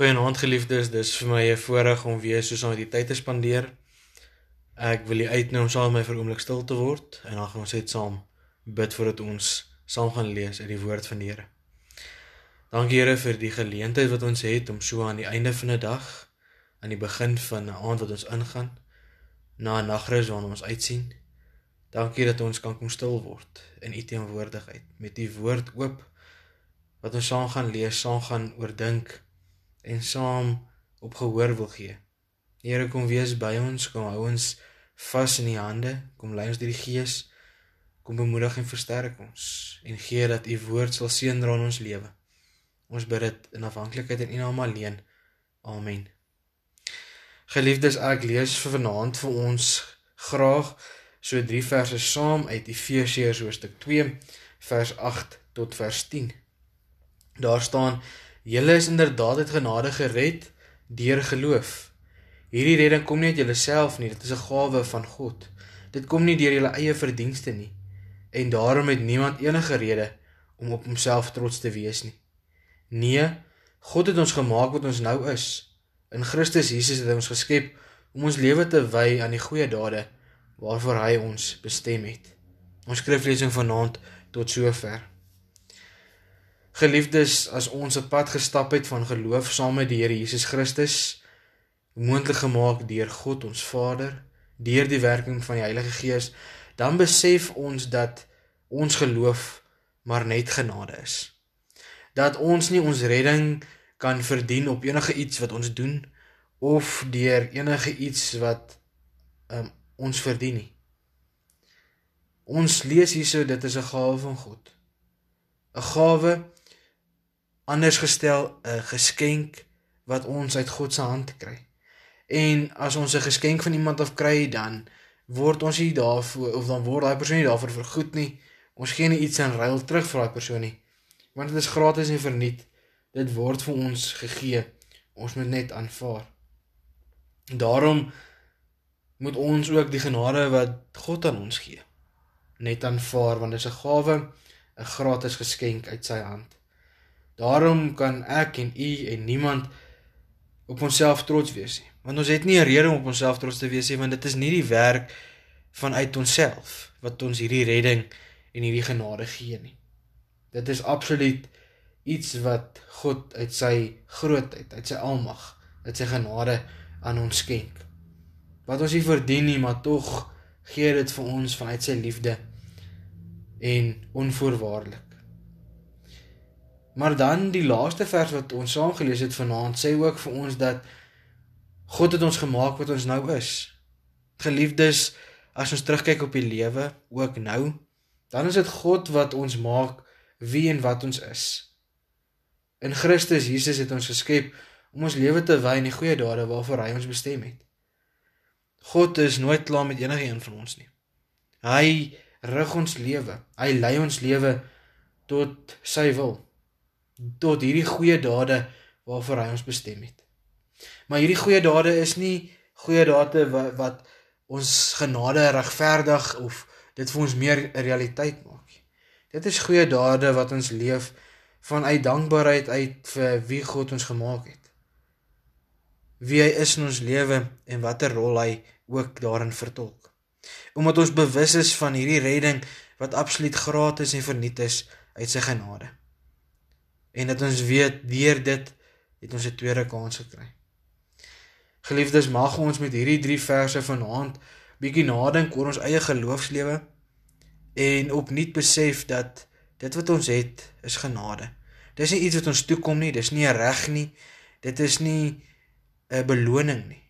Goeienaand geliefdes, dis vir my 'n voorreg om weer so saam met julle tyd te spandeer. Ek wil julle uitnooi om saam met my vir 'n oomblik stil te word en dan gaan ons net saam bid voordat ons saam gaan lees uit die woord van die Here. Dankie Here vir die geleentheid wat ons het om so aan die einde van 'n dag, aan die begin van 'n aand wat ons ingaan, na 'n nagrus waarna ons uitsien. Dankie dat ons kan kom stil word in U teenwoordigheid met U woord oop wat ons saam gaan lees, saam gaan oordink en saam op gehoor wil gee. Here kom wees by ons, kom hou ons vas in U hande, kom lei ons deur die Gees, kom bemoedig en versterk ons en gee dat U woord sal seën dra in ons lewe. Ons bid dit in afhanklikheid in U naam alleen. Amen. Geliefdes, ek lees vir vanaand vir ons graag so drie verse saam uit Efesiërs hoofstuk 2 vers 8 tot vers 10. Daar staan Julle is inderdaad uit genade gered deur geloof. Hierdie redding kom nie uit julleself nie, dit is 'n gawe van God. Dit kom nie deur julle eie verdienste nie. En daarom het niemand enige rede om op homself trots te wees nie. Nee, God het ons gemaak wat ons nou is. In Christus Jesus het hy ons geskep om ons lewe te wy aan die goeie dade waarvoor hy ons bestem het. Ons skriflesing vanaand tot sover. Geliefdes, as ons 'n pad gestap het van geloof saam met die Here Jesus Christus, moontlik gemaak deur God ons Vader, deur die werking van die Heilige Gees, dan besef ons dat ons geloof maar net genade is. Dat ons nie ons redding kan verdien op enige iets wat ons doen of deur enige iets wat um, ons verdien nie. Ons lees hierso dit is 'n gawe van God. 'n Gawe anders gestel 'n geskenk wat ons uit God se hand kry. En as ons 'n geskenk van iemand af kry, dan word ons nie daarvoor of dan word daai persoon nie daarvoor vergoed nie. Ons gee nie iets in ruil terug vir daai persoon nie. Want dit is gratis en verniet. Dit word vir ons gegee. Ons moet net aanvaar. Daarom moet ons ook die genade wat God aan ons gee net aanvaar want dit is 'n gawe, 'n gratis geskenk uit sy hand. Daarom kan ek en u en niemand op onsself trots wees nie. Want ons het nie 'n rede om op onsself trots te wees nie, want dit is nie die werk vanuit onsself wat ons hierdie redding en hierdie genade gee nie. Dit is absoluut iets wat God uit sy grootheid, uit sy almag, uit sy genade aan ons skenk. Wat ons nie verdien nie, maar tog gee dit vir ons vanuit sy liefde en onvoorwaardelik. Maar dan die laaste vers wat ons saam gelees het vanaand sê ook vir ons dat God het ons gemaak wat ons nou is. Geliefdes, as ons terugkyk op die lewe ook nou, dan is dit God wat ons maak wie en wat ons is. In Christus Jesus het ons geskep om ons lewe te wy in die goeie dade waarvoor hy ons bestem het. God is nooit klaar met enige een van ons nie. Hy rig ons lewe. Hy lei ons lewe tot sy wil tot hierdie goeie dade waarvoor hy ons bestem het. Maar hierdie goeie dade is nie goeie dade wat, wat ons genade regverdig of dit vir ons meer realiteit maak nie. Dit is goeie dade wat ons leef vanuit dankbaarheid uit vir wie God ons gemaak het. Wie hy is in ons lewe en watter rol hy ook daarin vertolk. Omdat ons bewus is van hierdie redding wat absoluut gratis en verniet is uit sy genade en dat ons weet deur dit het ons 'n tweede kans gekry. Geliefdes, mag ons met hierdie 3 verse vanaand bietjie nadink oor ons eie geloofslewe en opnuut besef dat dit wat ons het is genade. Dis nie iets wat ons toekom nie, dis nie 'n reg nie. Dit is nie 'n beloning nie.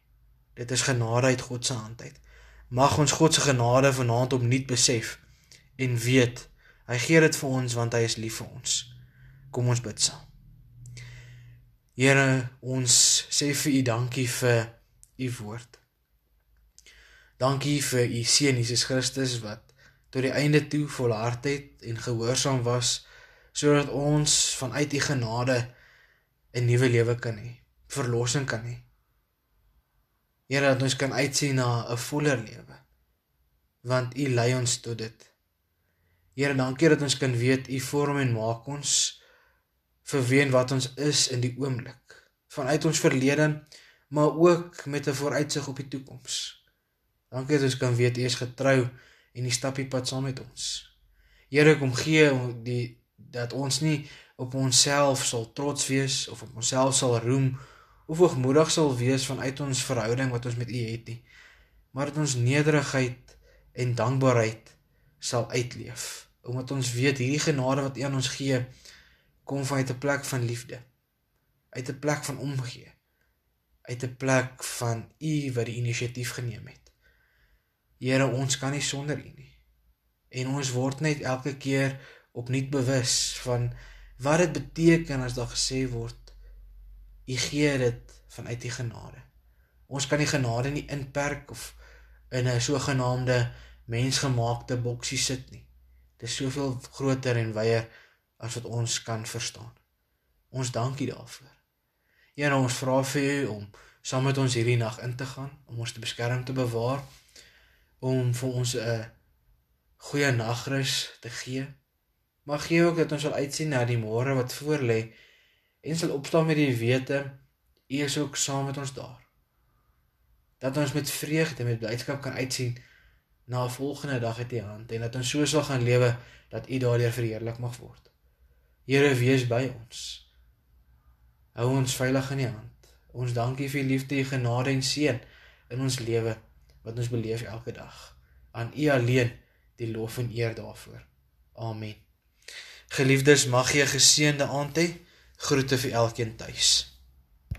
Dit is genade uit God se hand uit. Mag ons God se genade vanaand opnuut besef en weet hy gee dit vir ons want hy is lief vir ons. Kom ons bid saam. Here, ons sê vir U dankie vir U woord. Dankie vir U seun Jesus Christus wat tot die einde toe volhard het en gehoorsaam was sodat ons vanuit U genade 'n nuwe lewe kan hê, verlossing kan hê. Here, dat ons kan uitsien na 'n voller lewe. Want U lei ons tot dit. Here, dankie dat ons kan weet U vorm en maak ons vir wie en wat ons is in die oomblik. vanuit ons verlede, maar ook met 'n vooruitsig op die toekoms. Dankie dat ons kan weet U is getrou en U stap die pad saam met ons. Here kom gee die dat ons nie op onsself sal trots wees of op onsself sal roem of hoogmoedig sal wees vanuit ons verhouding wat ons met U het nie, maar dat ons nederigheid en dankbaarheid sal uitleef omdat ons weet hierdie genade wat U aan ons gee kom vanuit 'n plek van liefde. Uit 'n plek van omgee. Uit 'n plek van U wat die inisiatief geneem het. Here ons kan nie sonder U nie. En ons word net elke keer opnuut bewus van wat dit beteken as daar gesê word U gee dit vanuit U genade. Ons kan die genade nie inperk of in 'n sogenaamde mensgemaakte boksie sit nie. Dit is soveel groter en wyer as wat ons kan verstaan. Ons dankie daarvoor. Here, ons vra vir U om saam met ons hierdie nag in te gaan, om ons te beskerm te bewaar, om vir ons 'n goeie nagrus te gee. Maar gee ook dat ons sal uitsien na die môre wat voorlê en sal opstaan met die wete U is ook saam met ons daar. Dat ons met vreugde en met blydskap kan uitsien na 'n volgende dag uit U hand en dat ons so sal gaan lewe dat U daardeur verheerlik mag word. Here wees by ons. Hou ons veilig in U hand. Ons dankie vir U liefde, U genade en seën in ons lewe wat ons beleef elke dag. Aan U alleen die lof en eer daarvoor. Amen. Geliefdes, mag jy 'n geseënde aand hê. Groete vir elkeen tuis.